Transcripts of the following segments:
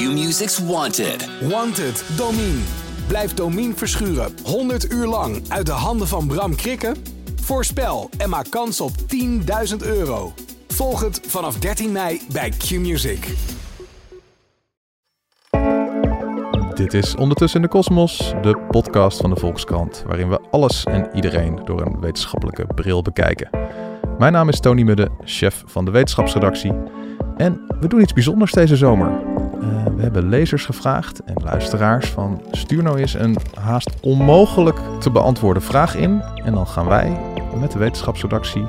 Q-Music's Wanted. Wanted, Domine. Blijf Domine verschuren 100 uur lang uit de handen van Bram Krikken? Voorspel en maak kans op 10.000 euro. Volg het vanaf 13 mei bij Q-Music. Dit is Ondertussen in de Kosmos, de podcast van de Volkskrant, waarin we alles en iedereen door een wetenschappelijke bril bekijken. Mijn naam is Tony Mudde, chef van de wetenschapsredactie. En we doen iets bijzonders deze zomer. Uh, we hebben lezers gevraagd en luisteraars van stuur nou eens een haast onmogelijk te beantwoorden vraag in. En dan gaan wij met de wetenschapsredactie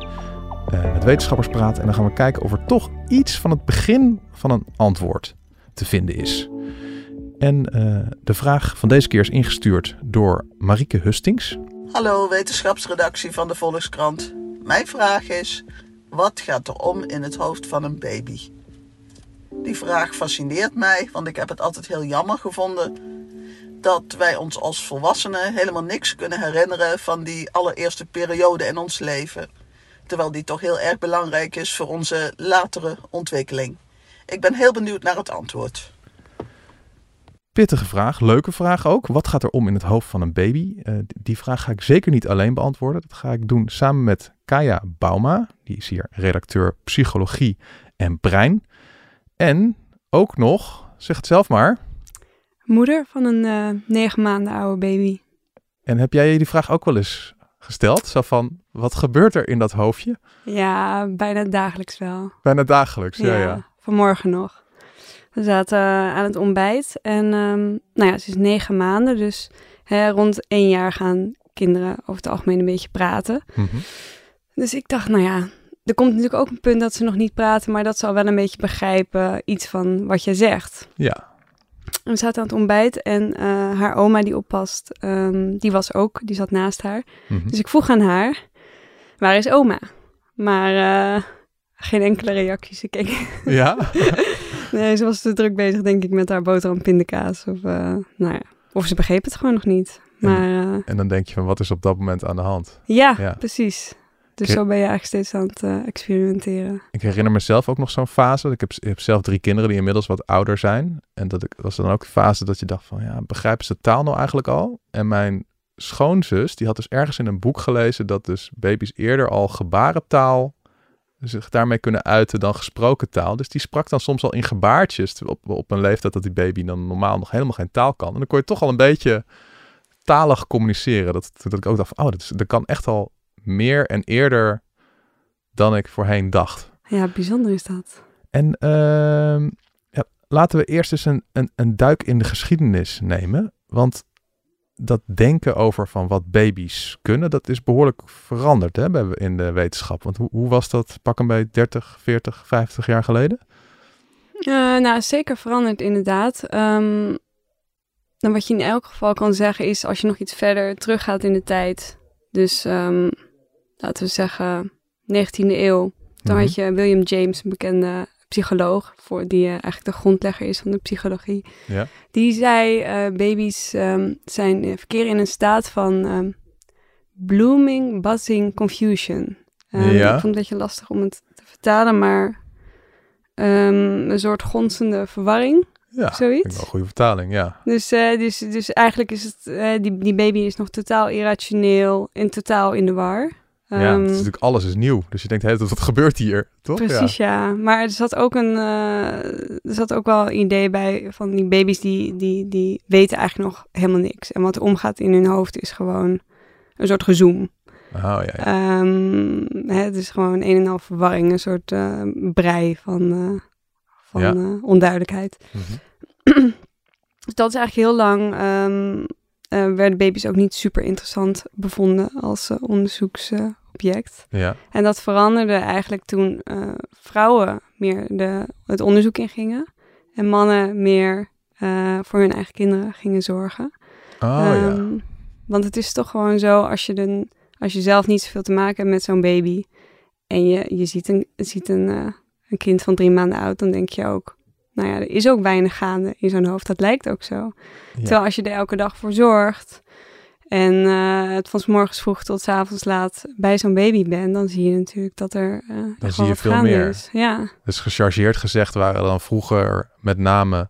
uh, met wetenschappers praten en dan gaan we kijken of er toch iets van het begin van een antwoord te vinden is. En uh, de vraag van deze keer is ingestuurd door Marieke Hustings. Hallo wetenschapsredactie van de Volkskrant. Mijn vraag is: wat gaat er om in het hoofd van een baby? Die vraag fascineert mij, want ik heb het altijd heel jammer gevonden dat wij ons als volwassenen helemaal niks kunnen herinneren van die allereerste periode in ons leven. Terwijl die toch heel erg belangrijk is voor onze latere ontwikkeling. Ik ben heel benieuwd naar het antwoord. Pittige vraag, leuke vraag ook. Wat gaat er om in het hoofd van een baby? Uh, die vraag ga ik zeker niet alleen beantwoorden. Dat ga ik doen samen met Kaya Bauma. Die is hier redacteur psychologie en brein. En ook nog, zeg het zelf maar. Moeder van een uh, negen maanden oude baby. En heb jij je die vraag ook wel eens gesteld? Zo van, wat gebeurt er in dat hoofdje? Ja, bijna dagelijks wel. Bijna dagelijks, ja, ja. ja. Vanmorgen nog. We zaten aan het ontbijt en um, nou ja, ze is negen maanden, dus hè, rond één jaar gaan kinderen over het algemeen een beetje praten. Mm -hmm. Dus ik dacht, nou ja, er komt natuurlijk ook een punt dat ze nog niet praten, maar dat ze al wel een beetje begrijpen iets van wat je zegt. Ja. En we zaten aan het ontbijt en uh, haar oma die oppast, um, die was ook, die zat naast haar. Mm -hmm. Dus ik vroeg aan haar, waar is oma? Maar uh, geen enkele reactie. Ze keek. Ja? nee, ze was te druk bezig, denk ik, met haar boterham pindakaas. Of, uh, nou ja, of ze begreep het gewoon nog niet. Maar, en, en, dan denk je van, wat is op dat moment aan de hand? Ja, ja. precies. Dus ik, zo ben je eigenlijk steeds aan het uh, experimenteren. Ik herinner mezelf ook nog zo'n fase. Ik heb, ik heb zelf drie kinderen die inmiddels wat ouder zijn. En dat ik, was dan ook de fase dat je dacht van, ja, begrijpen ze taal nou eigenlijk al? En mijn schoonzus, die had dus ergens in een boek gelezen dat dus baby's eerder al gebarentaal zich daarmee kunnen uiten dan gesproken taal. Dus die sprak dan soms al in gebaartjes op, op een leeftijd dat die baby dan normaal nog helemaal geen taal kan. En dan kon je toch al een beetje talig communiceren. Dat, dat ik ook dacht van, oh, dat, is, dat kan echt al meer en eerder dan ik voorheen dacht. Ja, bijzonder is dat. En uh, ja, laten we eerst eens een, een, een duik in de geschiedenis nemen. Want dat denken over van wat baby's kunnen, dat is behoorlijk veranderd hè, in de wetenschap. Want hoe, hoe was dat pak een bij 30, 40, 50 jaar geleden? Uh, nou, zeker veranderd inderdaad. Um, dan wat je in elk geval kan zeggen is, als je nog iets verder teruggaat in de tijd, dus um, laten we zeggen 19e eeuw, dan had je William James, een bekende psycholoog, voor die uh, eigenlijk de grondlegger is van de psychologie. Ja. Die zei, uh, baby's um, zijn uh, verkeren in een staat van um, blooming, buzzing, confusion. Um, ja. Ik vond het een beetje lastig om het te vertalen, maar een soort gonzende verwarring. Ja, zoiets. wel een goede vertaling, ja. Dus, dus, dus eigenlijk is het, die, die baby is nog totaal irrationeel en totaal in de war. Ja, het is natuurlijk alles is nieuw. Dus je denkt, hé, wat gebeurt hier? Toch? Precies, ja. ja. Maar er zat ook een, uh, er zat ook wel een idee bij van die baby's die, die, die weten eigenlijk nog helemaal niks. En wat er omgaat in hun hoofd is gewoon een soort gezoom. Oh, ja, ja. Um, hè, het is gewoon een en al verwarring, een soort uh, brei van, uh, van ja. onduidelijkheid. Mm -hmm. dus dat is eigenlijk heel lang... Um, werden baby's ook niet super interessant bevonden als onderzoeks object. Ja. En dat veranderde eigenlijk toen uh, vrouwen meer de, het onderzoek in gingen. En mannen meer uh, voor hun eigen kinderen gingen zorgen. Oh, um, ja. Want het is toch gewoon zo, als je, de, als je zelf niet zoveel te maken hebt met zo'n baby... en je, je ziet, een, ziet een, uh, een kind van drie maanden oud, dan denk je ook... nou ja, er is ook weinig gaande in zo'n hoofd. Dat lijkt ook zo. Ja. Terwijl als je er elke dag voor zorgt... En uh, het van s morgens vroeg tot s avonds laat bij zo'n baby ben, dan zie je natuurlijk dat er. Uh, dan zie je veel meer. Is. Ja. Dus gechargeerd gezegd waren dan vroeger met name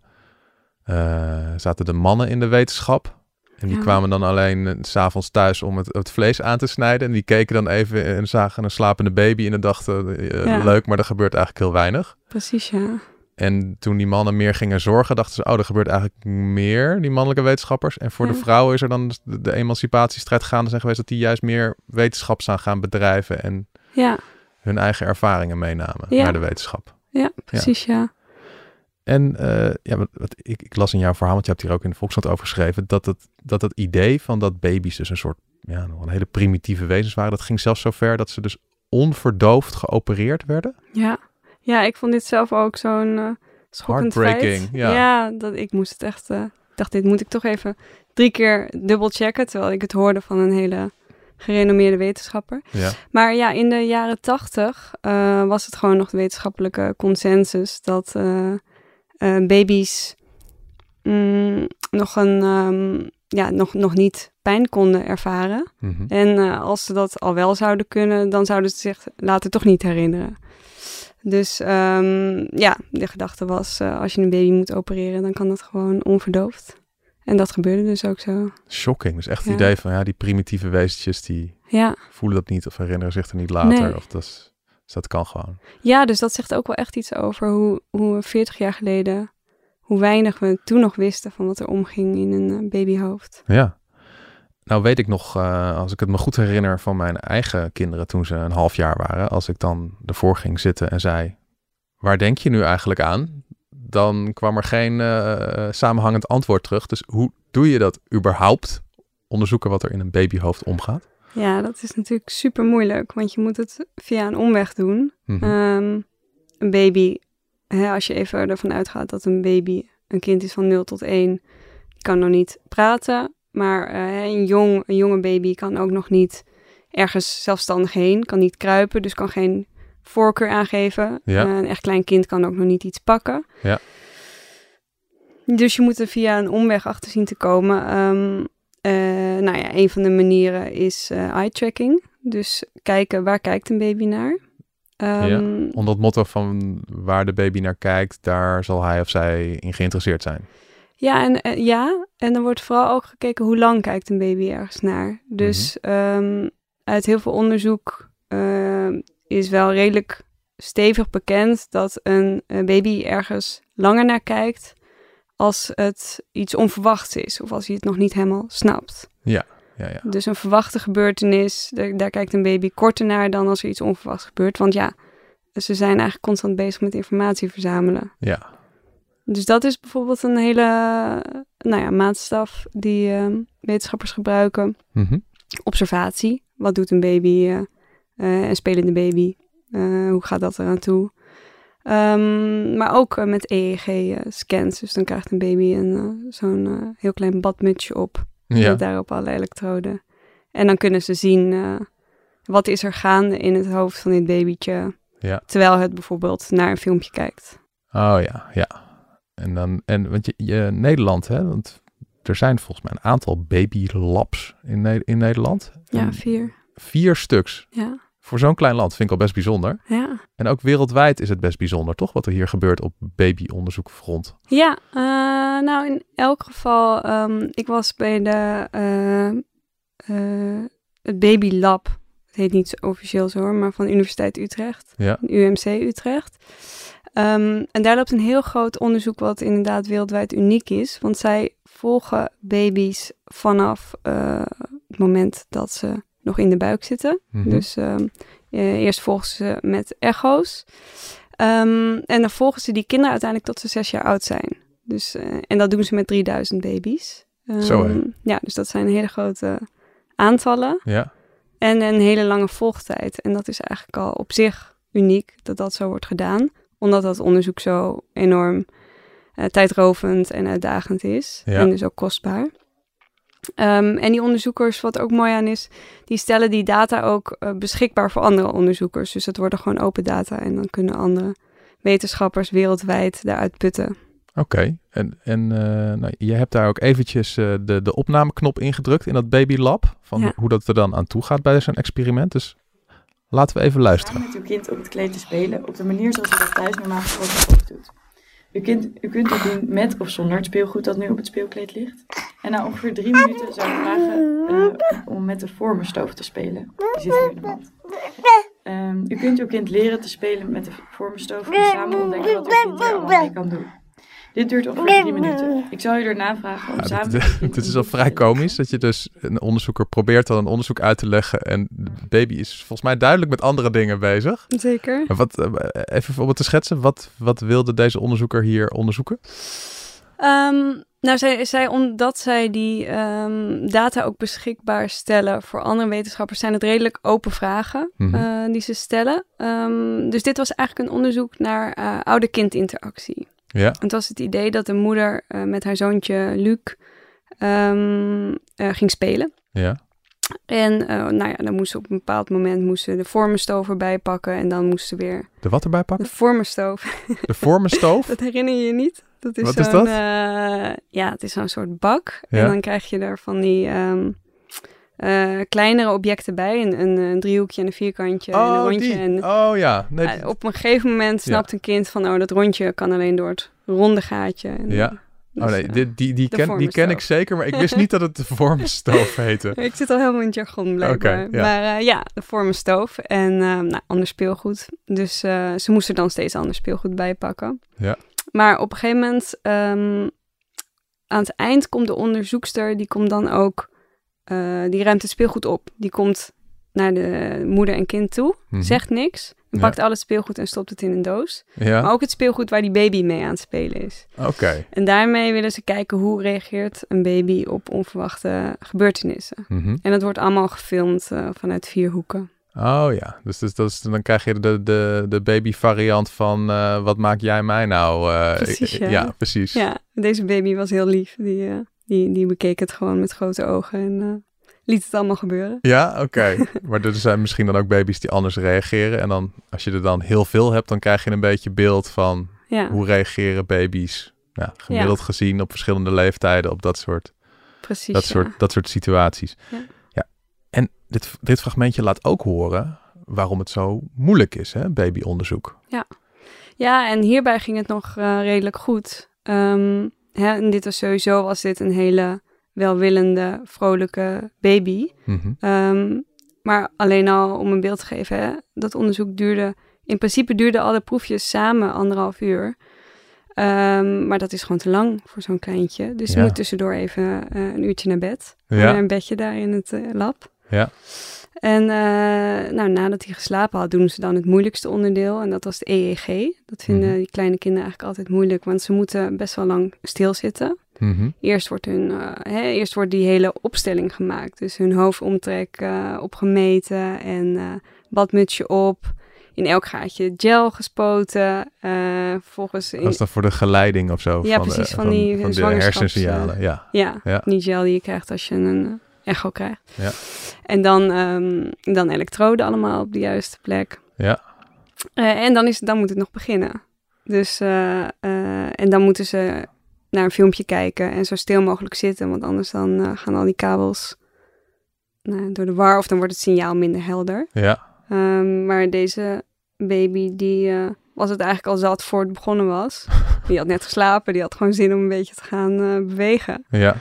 eh, zaten de mannen in de wetenschap. En die Ja. kwamen dan alleen s s'avonds thuis om het, het vlees aan te snijden. En die keken dan even en zagen een slapende baby en dan dachten, Ja. leuk, maar er gebeurt eigenlijk heel weinig. Precies, ja. En toen die mannen meer gingen zorgen, dachten ze, oh, er gebeurt eigenlijk meer, die mannelijke wetenschappers. En voor de Ja. vrouwen is er dan de, de emancipatiestrijd gaande zijn geweest, dat die juist meer wetenschap zijn gaan bedrijven en Ja, hun eigen ervaringen meenamen Ja. naar de wetenschap. ja precies, ja. En eh, ja, wat, wat, ik, ik las in jouw verhaal, want je hebt hier ook in de Volkskrant over geschreven, dat het, dat het idee van dat baby's dus een soort, ja, nog een hele primitieve wezens waren, dat ging zelfs zo ver dat ze dus onverdoofd geopereerd werden. Ja, ja ik vond dit zelf ook zo'n eh schokkend Heartbreaking, feit. ja. dat ik moest het echt... ik dacht, dit moet ik toch even drie keer dubbel checken, terwijl ik het hoorde van een hele gerenommeerde wetenschapper. Ja, Maar ja, in de jaren tachtig eh, was het gewoon nog de wetenschappelijke consensus dat baby's mm, nog, een, ehm, ja, nog, nog niet pijn konden ervaren. Mhm. En als ze dat al wel zouden kunnen, dan zouden ze zich later toch niet herinneren. Dus ehm, ja, de gedachte was, eh, als je een baby moet opereren, dan kan dat gewoon onverdoofd. En dat gebeurde dus ook zo. shocking. Dus echt het Ja. idee van, ja, die primitieve wezentjes, die Ja. voelen dat niet of herinneren zich er niet later. Nee. Of dat, is- dus dat kan gewoon. ja, dus dat zegt ook wel echt iets over hoe, hoe we 40 jaar geleden, hoe weinig we toen nog wisten van wat er omging in een eh, babyhoofd. Ja. Nou weet ik nog, eh, als ik het me goed herinner van mijn eigen kinderen toen ze een half jaar waren, als ik dan ervoor ging zitten en zei, waar denk je nu eigenlijk aan? Dan kwam er geen eh, samenhangend antwoord terug. Dus hoe doe je dat überhaupt? Onderzoeken wat er in een babyhoofd omgaat? Ja, dat is natuurlijk super moeilijk, want je moet het via een omweg doen. Mhm. Ehm, een baby, hè, als je even ervan uitgaat dat een baby een kind is van 0 tot 1, die kan nog niet praten. Maar eh, een, jong, een jonge baby kan ook nog niet ergens zelfstandig heen, kan niet kruipen, dus kan geen voorkeur aangeven. Ja. Eh, een echt klein kind kan ook nog niet iets pakken. Ja. Dus je moet er via een omweg achter zien te komen. Eh, nou ja, een van de manieren is eh, eye tracking. Dus kijken waar kijkt een baby naar. Ehm, Onder het motto van waar de baby naar kijkt, daar zal hij of zij in geïnteresseerd zijn. Ja, en, eh, ja, en er wordt vooral ook gekeken hoe lang kijkt een baby ergens naar. Dus ehm, uit heel veel onderzoek ehm, is wel redelijk stevig bekend dat een, baby ergens langer naar kijkt als het iets onverwachts is of als hij het nog niet helemaal snapt. Ja, ja. Dus een verwachte gebeurtenis, daar, daar kijkt een baby korter naar dan als er iets onverwachts gebeurt. Want ja, ze zijn eigenlijk constant bezig met informatie verzamelen. Ja, Dus dat is bijvoorbeeld een hele nou ja, maatstaf die eh, wetenschappers gebruiken. Mhm. Observatie. Wat doet een baby? eh, eh, een spelende baby. Eh, hoe gaat dat eraan toe? Ehm, maar ook met EEG-scans. Dus dan krijgt een baby een, zo'n heel klein badmutsje op. ja. Met daarop alle elektroden. En dan kunnen ze zien wat is er gaande in het hoofd van dit babytje. Ja. Terwijl het bijvoorbeeld naar een filmpje kijkt. Oh ja, ja. En dan, en want je, je Nederland, hè, want er zijn volgens mij een aantal babylabs in, Ne- in Nederland. Ja, vier. Vier stuks. Ja, Voor zo'n klein land vind ik al best bijzonder. ja. En ook wereldwijd is het best bijzonder, toch? Wat er hier gebeurt op babyonderzoekfront. Ja, eh, nou in elk geval, ehm, ik was bij de, eh, eh, het Baby Lab. Het heet niet zo officieel zo hoor, maar van de Universiteit Utrecht. Ja. UMC Utrecht. Ehm, en daar loopt een heel groot onderzoek wat inderdaad wereldwijd uniek is. Want zij volgen baby's vanaf eh, het moment dat ze nog in de buik zitten. Mhm. Dus ehm, eh, eerst volgen ze met echo's. Ehm, en dan volgen ze die kinderen uiteindelijk tot ze zes jaar oud zijn. Dus, eh, en dat doen ze met 3000 baby's. Zo, hè? Ja, dus dat zijn hele grote aantallen. Ja, En een hele lange volgtijd. En dat is eigenlijk al op zich uniek dat dat zo wordt gedaan. Omdat dat onderzoek zo enorm eh, tijdrovend en uitdagend is. Ja. En dus ook kostbaar. Ehm, en die onderzoekers, wat ook mooi aan is, die stellen die data ook eh, beschikbaar voor andere onderzoekers. Dus het worden gewoon open data en dan kunnen andere wetenschappers wereldwijd daaruit putten. oké. En, en eh, nou, je hebt daar ook eventjes de, de opnameknop ingedrukt in dat babylab. Van Ja. hoe dat er dan aan toe gaat bij zo'n experiment. Dus laten we even luisteren. Met uw kind op het kleed te spelen op de manier zoals u dat thuis normaal gesproken doet. U kunt, u kunt het doen met of zonder het speelgoed dat nu op het speelkleed ligt. En na ongeveer drie minuten zou ik vragen eh, om met de vormenstoof te spelen. Die zit hier in de mand. Ehm, u kunt uw kind leren te spelen met de vormenstoof en samen ontdekken wat uw kind allemaal mee kan doen. Dit duurt ongeveer drie minuten. Ik zal u erna vragen om Ja, samen... dit, dit is al vrij komisch dat je dus een onderzoeker probeert dan een onderzoek uit te leggen en de baby is volgens mij duidelijk met andere dingen bezig. Zeker. Maar wat, eh, even om het te schetsen, wat, wat wilde deze onderzoeker hier onderzoeken? Ehm, nou, zij, zij, omdat zij die ehm, data ook beschikbaar stellen voor andere wetenschappers, zijn het redelijk open vragen Mhm. eh, die ze stellen. Ehm, dus dit was eigenlijk een onderzoek naar eh, ouder-kind-interactie. Ja, Het was het idee dat de moeder eh, met haar zoontje Luc ehm, eh, ging spelen. ja. En eh, nou ja, dan moest ze op een bepaald moment moest ze de vormenstoof erbij pakken. En dan moest ze weer De wat erbij de pakken? vormenstoof. De vormenstoof? Dat herinner je je niet? Dat is Wat is dat? ja, het is zo'n soort bak. Ja. En dan krijg je er van die ehm, eh, kleinere objecten bij. Een, een, een driehoekje en een vierkantje en een Oh, rondje. die. En, Oh ja. Nee, eh, op een gegeven moment snapt een kind van... oh, dat rondje kan alleen door het ronde gaatje. En, Ja. dus, oh nee, eh, die, die, die, ken, die ken ik zeker, maar ik wist niet dat het de vormenstoof heette. Ik zit al helemaal in het jargon blijkbaar. Oké, ja. Maar ja, de vormenstoof en nou, ander speelgoed. Dus ze moesten dan steeds ander speelgoed bijpakken. Ja. Maar op een gegeven moment, ehm, aan het eind komt de onderzoekster, die komt dan ook, eh, die ruimt het speelgoed op. Die komt naar de moeder en kind toe, Mhm. zegt niks, Ja. pakt al het speelgoed en stopt het in een doos. Maar Ja, ook het speelgoed waar die baby mee aan het spelen is. oké. En daarmee willen ze kijken hoe reageert een baby op onverwachte gebeurtenissen. Mhm. En dat wordt allemaal gefilmd eh, vanuit vier hoeken. Oh ja, dus, dus, is, dan krijg je de, de, de baby variant van eh, wat maak jij mij nou? Precies, eh, ja. precies. Ja, deze baby was heel lief. Die, die, die bekeek het gewoon met grote ogen en eh, liet het allemaal gebeuren. Ja, oké. maar er zijn misschien dan ook baby's die anders reageren. En dan, als je er dan heel veel hebt, dan krijg je een beetje beeld van Ja, hoe reageren baby's, ja, gemiddeld gezien op verschillende leeftijden op dat soort, precies. dat ja. soort, dat soort situaties. Ja. ja. En dit, dit fragmentje laat ook horen waarom het zo moeilijk is, hè, babyonderzoek. Ja, en hierbij ging het nog eh, redelijk goed. Ehm, hè, en dit was sowieso was dit een hele welwillende, vrolijke baby. Mhm. Ehm, maar alleen al om een beeld te geven, hè, dat onderzoek duurde... In principe duurden alle proefjes samen anderhalf uur. Ehm, maar dat is gewoon te lang voor zo'n kleintje. Dus Ja. je moet tussendoor even eh, een uurtje naar bed. Ja. Naar een bedje daar in het eh, lab. Ja. En eh, nou, nadat hij geslapen had, doen ze dan het moeilijkste onderdeel. En dat was de EEG. Dat vinden Mhm. die kleine kinderen eigenlijk altijd moeilijk, want ze moeten best wel lang stilzitten. Mhm. Eerst wordt, hun, eh, hè, eerst wordt die hele opstelling gemaakt. Dus hun hoofdomtrek eh, opgemeten en badmutsje op. In elk gaatje gel gespoten. volgens in, Dat is dan voor de geleiding of zo. Ja, van de- precies, van die van de hersensignalen. Ja. ja, Ja. die gel die je krijgt als je een echo krijgt. Ja. En dan, ehm, dan elektroden allemaal op de juiste plek. Ja. Eh, en dan, is, dan moet het nog beginnen. Dus, eh, eh, en dan moeten ze naar een filmpje kijken en zo stil mogelijk zitten, want anders dan gaan al die kabels nou, door de war of dan wordt het signaal minder helder. Ja. Ehm, maar deze baby, die was het eigenlijk al zat voor het begonnen was. Die had net geslapen, die had gewoon zin om een beetje te gaan bewegen. Ja.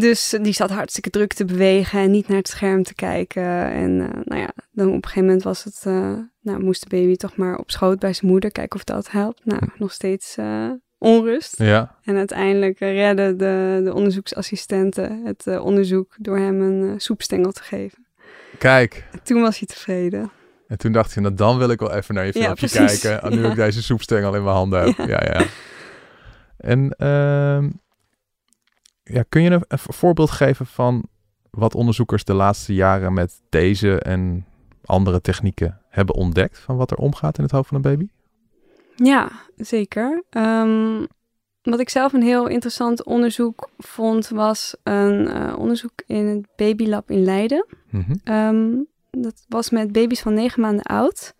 Dus die zat hartstikke druk te bewegen en niet naar het scherm te kijken. En eh, nou ja, dan op een gegeven moment was het, eh, nou moest de baby toch maar op schoot bij zijn moeder kijken of dat helpt. Nou, nog steeds eh, onrust. Ja. En uiteindelijk redden de, de onderzoeksassistenten het onderzoek door hem een soepstengel te geven. Kijk. En toen was hij tevreden. En toen dacht je, nou, dan wil ik wel even naar je Ja, filmpje precies. kijken. Nu Ja. ik deze soepstengel in mijn handen heb. Ja, ja. En ehm, ja, kun je een, een voorbeeld geven van wat onderzoekers de laatste jaren met deze en andere technieken hebben ontdekt van wat er omgaat in het hoofd van een baby? Ja, zeker. Ehm, wat ik zelf een heel interessant onderzoek vond, was een eh, onderzoek in het babylab in Leiden. Mhm. Ehm, dat was met baby's van negen maanden oud.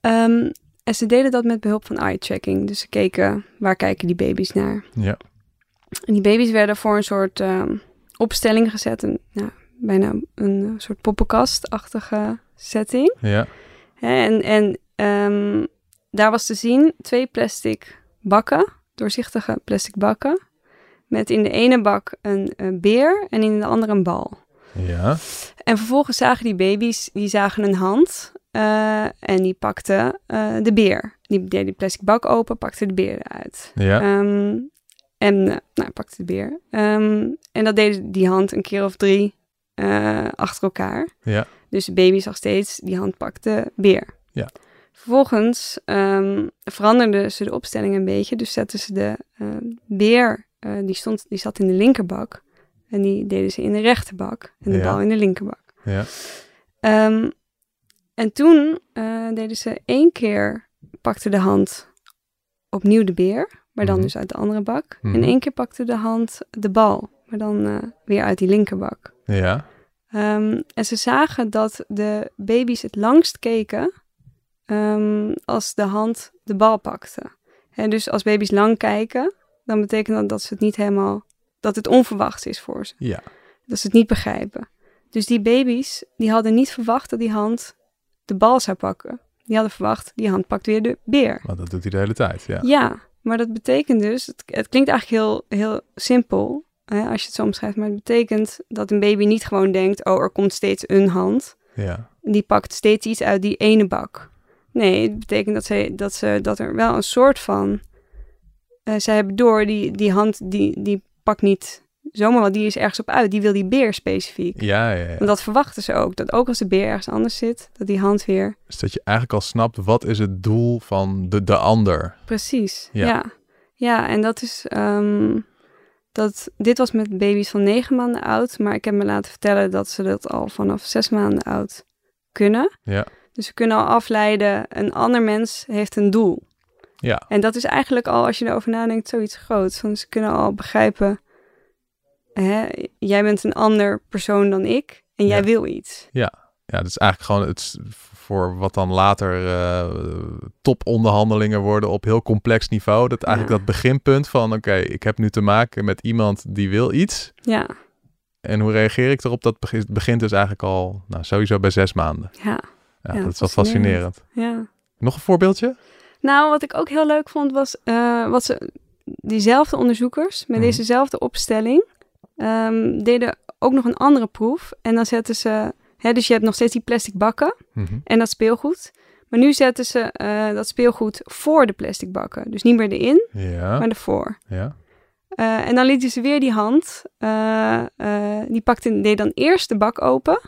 Ehm, en ze deden dat met behulp van eye-tracking. Dus ze keken, waar kijken die baby's naar? Ja. En die baby's werden voor een soort ehm, opstelling gezet. Een, nou, bijna een eh, soort poppenkastachtige setting. Ja. En en ehm, daar was te zien twee plastic bakken, doorzichtige plastic bakken, met in de ene bak een, een beer en in de andere een bal. Ja. En vervolgens zagen die baby's, die zagen een hand eh, en die pakte eh, de beer. Die deed die plastic bak open, pakte de beer eruit. Ja. Ehm, en uh, nou, pakte de beer. Ehm, en dat deed die hand een keer of drie uh, achter elkaar. Ja. Dus de baby zag steeds, die hand pakte beer. Ja. Vervolgens um, veranderden ze de opstelling een beetje. Dus zetten ze de beer, die, stond, die zat in de linkerbak. En die deden ze in de rechterbak. En de Ja. bal in de linkerbak. Ja. Ehm, en toen deden ze één keer, pakte de hand opnieuw de beer, maar dan Mhm. dus uit de andere bak. Mhm. En één keer pakte de hand de bal, maar dan uh, weer uit die linkerbak. Ja. Um, en ze zagen dat de baby's het langst keken um, als de hand de bal pakte. En dus als baby's lang kijken, dan betekent dat dat ze het niet helemaal, dat het onverwachts is voor ze. Ja. Dat ze het niet begrijpen. Dus die baby's, die hadden niet verwacht dat die hand de bal zou pakken. Die hadden verwacht, die hand pakt weer de beer. Want dat doet hij de hele tijd, ja. Ja, maar dat betekent dus, het, het klinkt eigenlijk heel, heel simpel hè, als je het zo omschrijft, maar het betekent dat een baby niet gewoon denkt, oh, er komt steeds een hand. Ja. Die pakt steeds iets uit die ene bak. Nee, het betekent dat, ze, dat, ze, dat er wel een soort van, uh, zij hebben door, die, die hand, die, die pakt niet zomaar wat, die is ergens op uit. Die wil die beer specifiek. Ja, ja, ja. En dat verwachten ze ook. Dat ook als de beer ergens anders zit, dat die hand weer... Dus dat je eigenlijk al snapt, wat is het doel van de, de ander? Precies, Ja. ja. Ja, en dat is... Um, dat, dit was met baby's van negen maanden oud. Maar ik heb me laten vertellen dat ze dat al vanaf zes maanden oud kunnen. Ja. Dus ze kunnen al afleiden, een ander mens heeft een doel. Ja. En dat is eigenlijk al, als je erover nadenkt, zoiets groots. Want ze kunnen al begrijpen, hè, jij bent een ander persoon dan ik en jij Ja. wil iets. Ja, dat is eigenlijk gewoon het voor wat dan later uh, toponderhandelingen worden op heel complex niveau. Dat eigenlijk Ja. dat beginpunt van oké, ik heb nu te maken met iemand die wil iets. Ja, En hoe reageer ik erop? Dat begint, dus eigenlijk al nou, sowieso bij zes maanden. ja, Ja, Ja, dat is wel fascinerend. ja. Nog een voorbeeldje? Nou, wat ik ook heel leuk vond was uh, wat ze, diezelfde onderzoekers met Mhm. dezezelfde opstelling um, deden ook nog een andere proef. En dan zetten ze, hè, dus je hebt nog steeds die plastic bakken Mhm. en dat speelgoed. Maar nu zetten ze uh, dat speelgoed voor de plastic bakken. Dus niet meer erin, Ja, maar ervoor. ja, Uh, en dan lieten ze weer die hand, uh, die pakte, deed dan eerst de bak open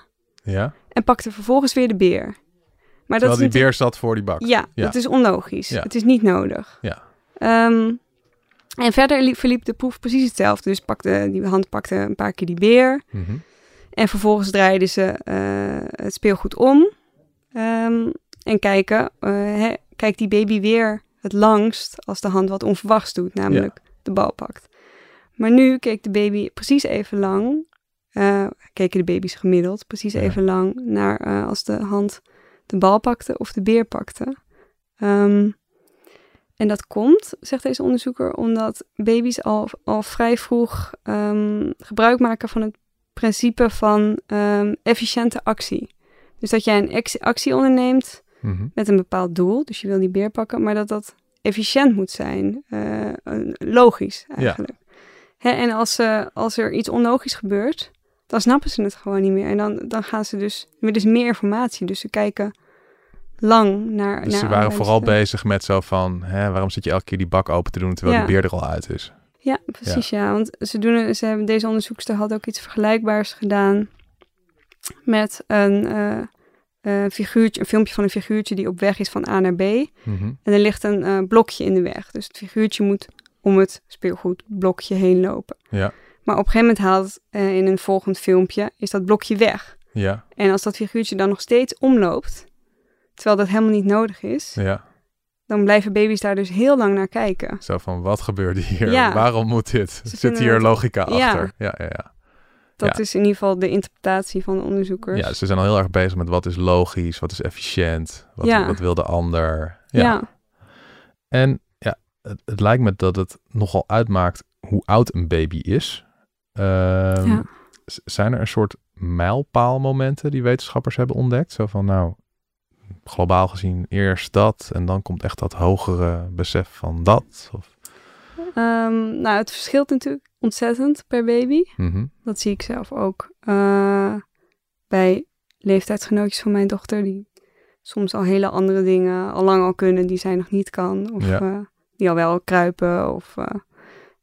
ja. en pakte vervolgens weer de beer. Maar Terwijl dat die beer zat voor die bak. Ja, Ja. dat is onlogisch. Ja. Het is niet nodig. Ja. Um, en verder liep, verliep de proef precies hetzelfde. Dus pakte, die hand pakte een paar keer die beer. Mhm. En vervolgens draaiden ze uh, het speelgoed om. Um, en kijken, uh, hè, kijkt die baby weer het langst als de hand wat onverwachts doet, namelijk de bal pakt. Maar nu keek de baby precies even lang, uh, keken de baby's gemiddeld, precies Ja. even lang naar als de hand de bal pakte of de beer pakte. Um, en dat komt, zegt deze onderzoeker, omdat baby's al, al vrij vroeg um, gebruik maken van het principe van um, efficiënte actie. Dus dat jij een actie onderneemt Mhm. met een bepaald doel, dus je wil die beer pakken, maar dat dat efficiënt moet zijn, uh, logisch eigenlijk. Hè, en als, uh, als er iets onlogisch gebeurt, dan snappen ze het gewoon niet meer. En dan, dan gaan ze dus, willen ze meer informatie. Dus ze kijken lang naar. Dus naar ze waren vooral bezig. bezig met zo van, hè, waarom zit je elke keer die bak open te doen terwijl Ja. die beer er al uit is? Ja, precies ja. Want ze doen, ze hebben, deze onderzoekster had ook iets vergelijkbaars gedaan met een, uh, uh, figuurtje, een filmpje van een figuurtje die op weg is van A naar B. Mhm. En er ligt een uh, blokje in de weg. Dus het figuurtje moet om het speelgoedblokje heen lopen. Ja, Maar op een gegeven moment haalt uh, in een volgend filmpje is dat blokje weg. ja, En als dat figuurtje dan nog steeds omloopt, terwijl dat helemaal niet nodig is, ja. dan blijven baby's daar dus heel lang naar kijken. Zo van, wat gebeurde hier? Ja. Waarom moet dit? Zit hier logica achter? Ja, ja, ja. Dat is in ieder geval de interpretatie van de onderzoekers. Ja, ze zijn al heel erg bezig met wat is logisch, wat is efficiënt, wat, wat wil de ander. ja. En ja, het, het lijkt me dat het nogal uitmaakt hoe oud een baby is. Ja. z- Zijn er een soort mijlpaalmomenten die wetenschappers hebben ontdekt? Zo van, nou, globaal gezien eerst dat en dan komt echt dat hogere besef van dat? Of, Ehm, nou, het verschilt natuurlijk ontzettend per baby. Mhm. Dat zie ik zelf ook eh, bij leeftijdsgenootjes van mijn dochter, die soms al hele andere dingen al lang al kunnen die zij nog niet kan. Of Ja. eh, die al wel kruipen of, eh,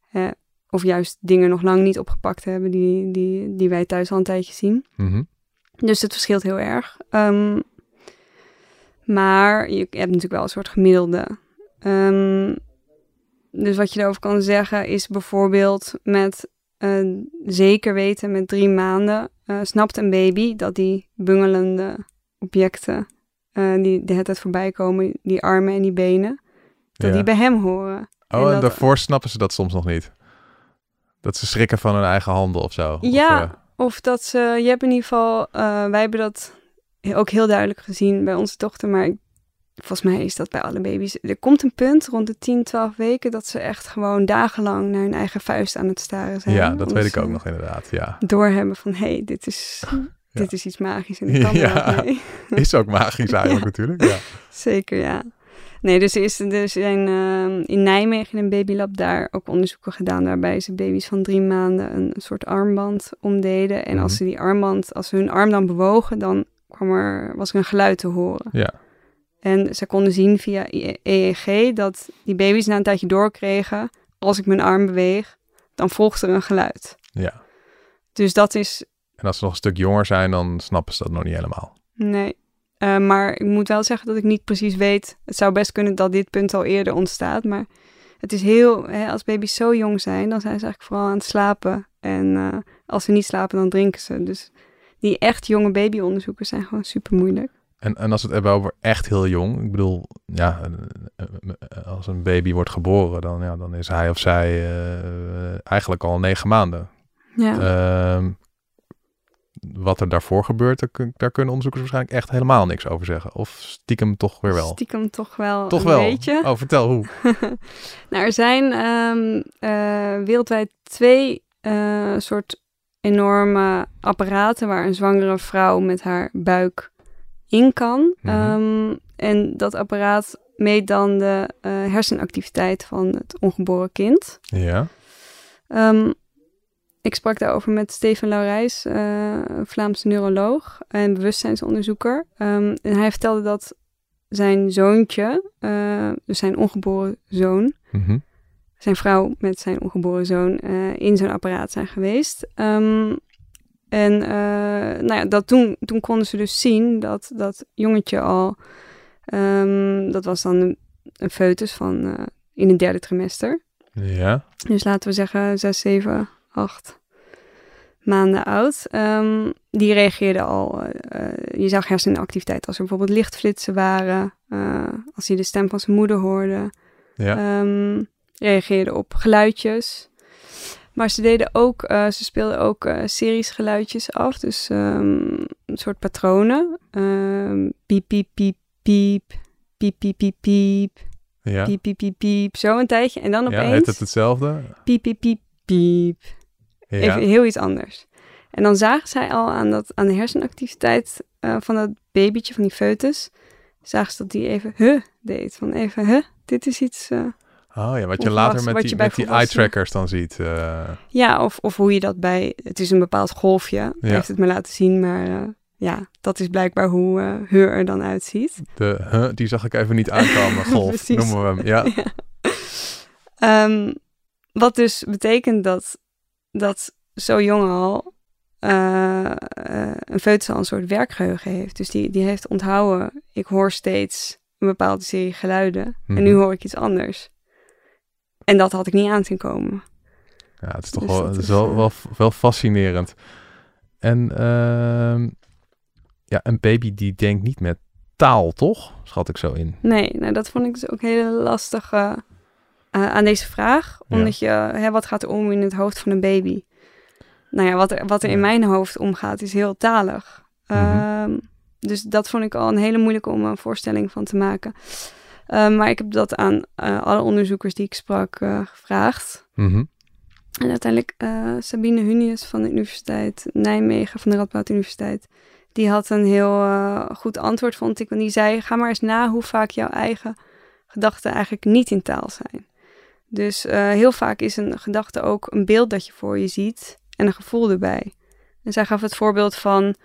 hè, of juist dingen nog lang niet opgepakt hebben die, die, die wij thuis al een tijdje zien. Mhm. Dus het verschilt heel erg. Ehm, maar je hebt natuurlijk wel een soort gemiddelde. Ehm, dus wat je erover kan zeggen is bijvoorbeeld met eh, zeker weten met drie maanden eh, snapt een baby dat die bungelende objecten eh, die de hele tijd voorbij komen, die armen en die benen, dat Ja. die bij hem horen. Oh, en en dat- daarvoor snappen ze dat soms nog niet. Dat ze schrikken van hun eigen handen of zo. Of, Ja. eh, Of dat ze, je hebt in ieder geval, wij hebben dat ook heel duidelijk gezien bij onze dochter, maar ik- volgens mij is dat bij alle baby's. Er komt een punt rond de 10, 12 weken dat ze echt gewoon dagenlang naar hun eigen vuist aan het staren zijn. ja, dat weet ik ook nog inderdaad. Ja. Doorhebben van, hé, hey, dit, is, dit is iets magisch en ik kan Ja. mee. Is ook magisch eigenlijk natuurlijk. Ja. Zeker, ja. Nee, dus er, is, er zijn ehm, in Nijmegen in een babylab daar ook onderzoeken gedaan waarbij ze baby's van drie maanden een, soort armband omdeden. En als Mhm. ze die armband, als ze hun arm dan bewogen, dan kwam er, was er een geluid te horen. Ja. En ze konden zien via EEG dat die baby's na een tijdje doorkregen, als ik mijn arm beweeg, dan volgt er een geluid. ja. Dus dat is, En als ze nog een stuk jonger zijn, dan snappen ze dat nog niet helemaal. nee. Eh, maar ik moet wel zeggen dat ik niet precies weet. Het zou best kunnen dat dit punt al eerder ontstaat. Maar het is heel. Hè, als baby's zo jong zijn, dan zijn ze eigenlijk vooral aan het slapen. En eh, als ze niet slapen, dan drinken ze. Dus die echt jonge babyonderzoekers zijn gewoon super moeilijk. En, en als we het hebben over echt heel jong, ik bedoel, ja, eh, eh, als een baby wordt geboren, dan, ja, dan is hij of zij eh, eigenlijk al negen maanden. Ja. Ehm, wat er daarvoor gebeurt, daar, daar kunnen onderzoekers waarschijnlijk echt helemaal niks over zeggen. Of stiekem toch weer wel. Stiekem toch wel. toch een wel. Beetje. Oh, vertel hoe. Nou, er zijn ehm, eh, wereldwijd twee eh, soort enorme apparaten waar een zwangere vrouw met haar buik in kan. Mhm. Ehm, en dat apparaat meet dan de eh, hersenactiviteit van het ongeboren kind. Ja. Ehm, ik sprak daarover met Steven Laurijs, eh, Vlaamse neuroloog en bewustzijnsonderzoeker. Ehm, en hij vertelde dat zijn zoontje, eh, dus zijn ongeboren zoon, Mhm. Zijn vrouw met zijn ongeboren zoon eh, in zo'n apparaat zijn geweest. Ehm, en eh, nou ja, dat toen, toen konden ze dus zien dat dat jongetje al, ehm, dat was dan een, een foetus van eh, in het derde trimester. Ja. Dus laten we zeggen 6, 7, 8 maanden oud. Ehm, die reageerde al. je zag hersenactiviteit als er bijvoorbeeld lichtflitsen waren. als hij de stem van zijn moeder hoorde. Ja. Reageerde op geluidjes. Maar ze deden ook, eh, ze speelden ook eh, series geluidjes af. Dus ehm, een soort patronen. Ehm, piep, piep, piep, piep. Piep, piep, piep, piep. Ja. Piep, piep, piep, piep. Zo een tijdje. En dan Ja, opeens... heet het hetzelfde? piep, piep, piep, piep. Ja. Even heel iets anders. En dan zagen zij al aan, dat, aan de hersenactiviteit eh, van dat babytje, van die foetus, zagen ze dat die even huh deed. Van even huh, dit is iets... Oh ja, wat je later met wat die, met die eye volwassenen- trackers dan ziet. eh, ja, of, of hoe je dat bij... Het is een bepaald golfje, Ja. heeft het me laten zien, maar eh, ja, dat is blijkbaar hoe eh huh er dan uitziet. de, huh, die zag ik even niet aankomen. Golf, noemen we hem. Ja. Ehm, wat dus betekent dat, dat zo jong al een foetus al een soort werkgeheugen heeft. Dus die, die heeft onthouden, ik hoor steeds een bepaalde serie geluiden Mhm. en nu hoor ik iets anders. En dat had ik niet aan zien komen. Ja, het is toch Dus wel, is eh, wel, wel fascinerend. En ehm, ja, een baby die denkt niet met taal, toch? Schat ik zo in. Nee, nou, dat vond ik dus ook heel lastig eh, aan deze vraag. Ja. Omdat je, hè, wat gaat er om in het hoofd van een baby? Nou ja, wat er, wat er in mijn hoofd omgaat is heel talig. Mhm. Ehm, dus dat vond ik al een hele moeilijke om een voorstelling van te maken. Ehm, maar ik heb dat aan eh, alle onderzoekers die ik sprak eh, gevraagd. Mhm. En uiteindelijk eh, Sabine Hunius van de Universiteit Nijmegen, van de Radboud Universiteit, die had een heel eh, goed antwoord, vond ik. Want die zei, ga maar eens na hoe vaak jouw eigen gedachten eigenlijk niet in taal zijn. Dus eh, heel vaak is een gedachte ook een beeld dat je voor je ziet en een gevoel erbij. En zij gaf het voorbeeld van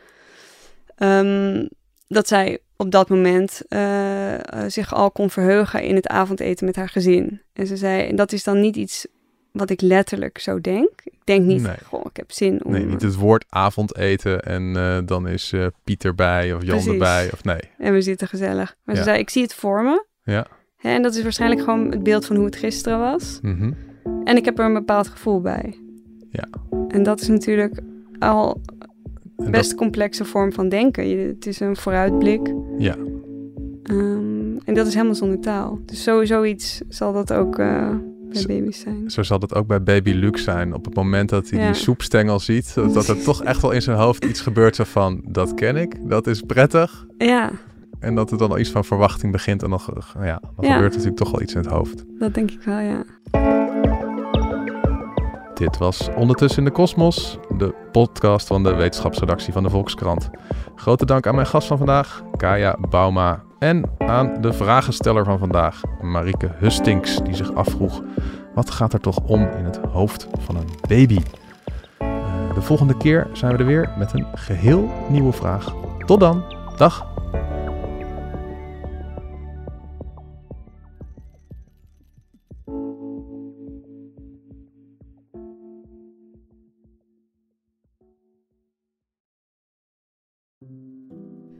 ehm, dat zij op dat moment uh, zich al kon verheugen in het avondeten met haar gezin. En ze zei, en dat is dan niet iets wat ik letterlijk zo denk. Ik denk niet, nee. goh, ik heb zin om... Nee, niet het woord avondeten en uh, dan is uh, Piet erbij of Jan Precies. erbij of nee. En we zitten gezellig. Maar ja. ze zei, ik zie het voor me. Ja. Hè, en dat is waarschijnlijk gewoon het beeld van hoe het gisteren was. Mm -hmm. En ik heb er een bepaald gevoel bij. Ja. En dat is natuurlijk al best dat... complexe vorm van denken. Je, het is een vooruitblik. Ja. Um, en dat is helemaal zonder taal. Dus sowieso iets zal dat ook... Uh, bij baby's zijn. Zo zal het ook bij baby Luke zijn. Op het moment dat hij ja. die soepstengel ziet, dat er toch echt wel in zijn hoofd iets gebeurt zo van, dat ken ik, dat is prettig. Ja. En dat er dan al iets van verwachting begint en dan, ja, dan ja. gebeurt natuurlijk toch wel iets in het hoofd. Dat denk ik wel, ja. Dit was Ondertussen in de Kosmos, de podcast van de wetenschapsredactie van de Volkskrant. Grote dank aan mijn gast van vandaag, Kaya Bauma. En aan de vragensteller van vandaag, Marike Hustings, die zich afvroeg: wat gaat er toch om in het hoofd van een baby? Uh, de volgende keer zijn we er weer met een geheel nieuwe vraag. Tot dan, dag!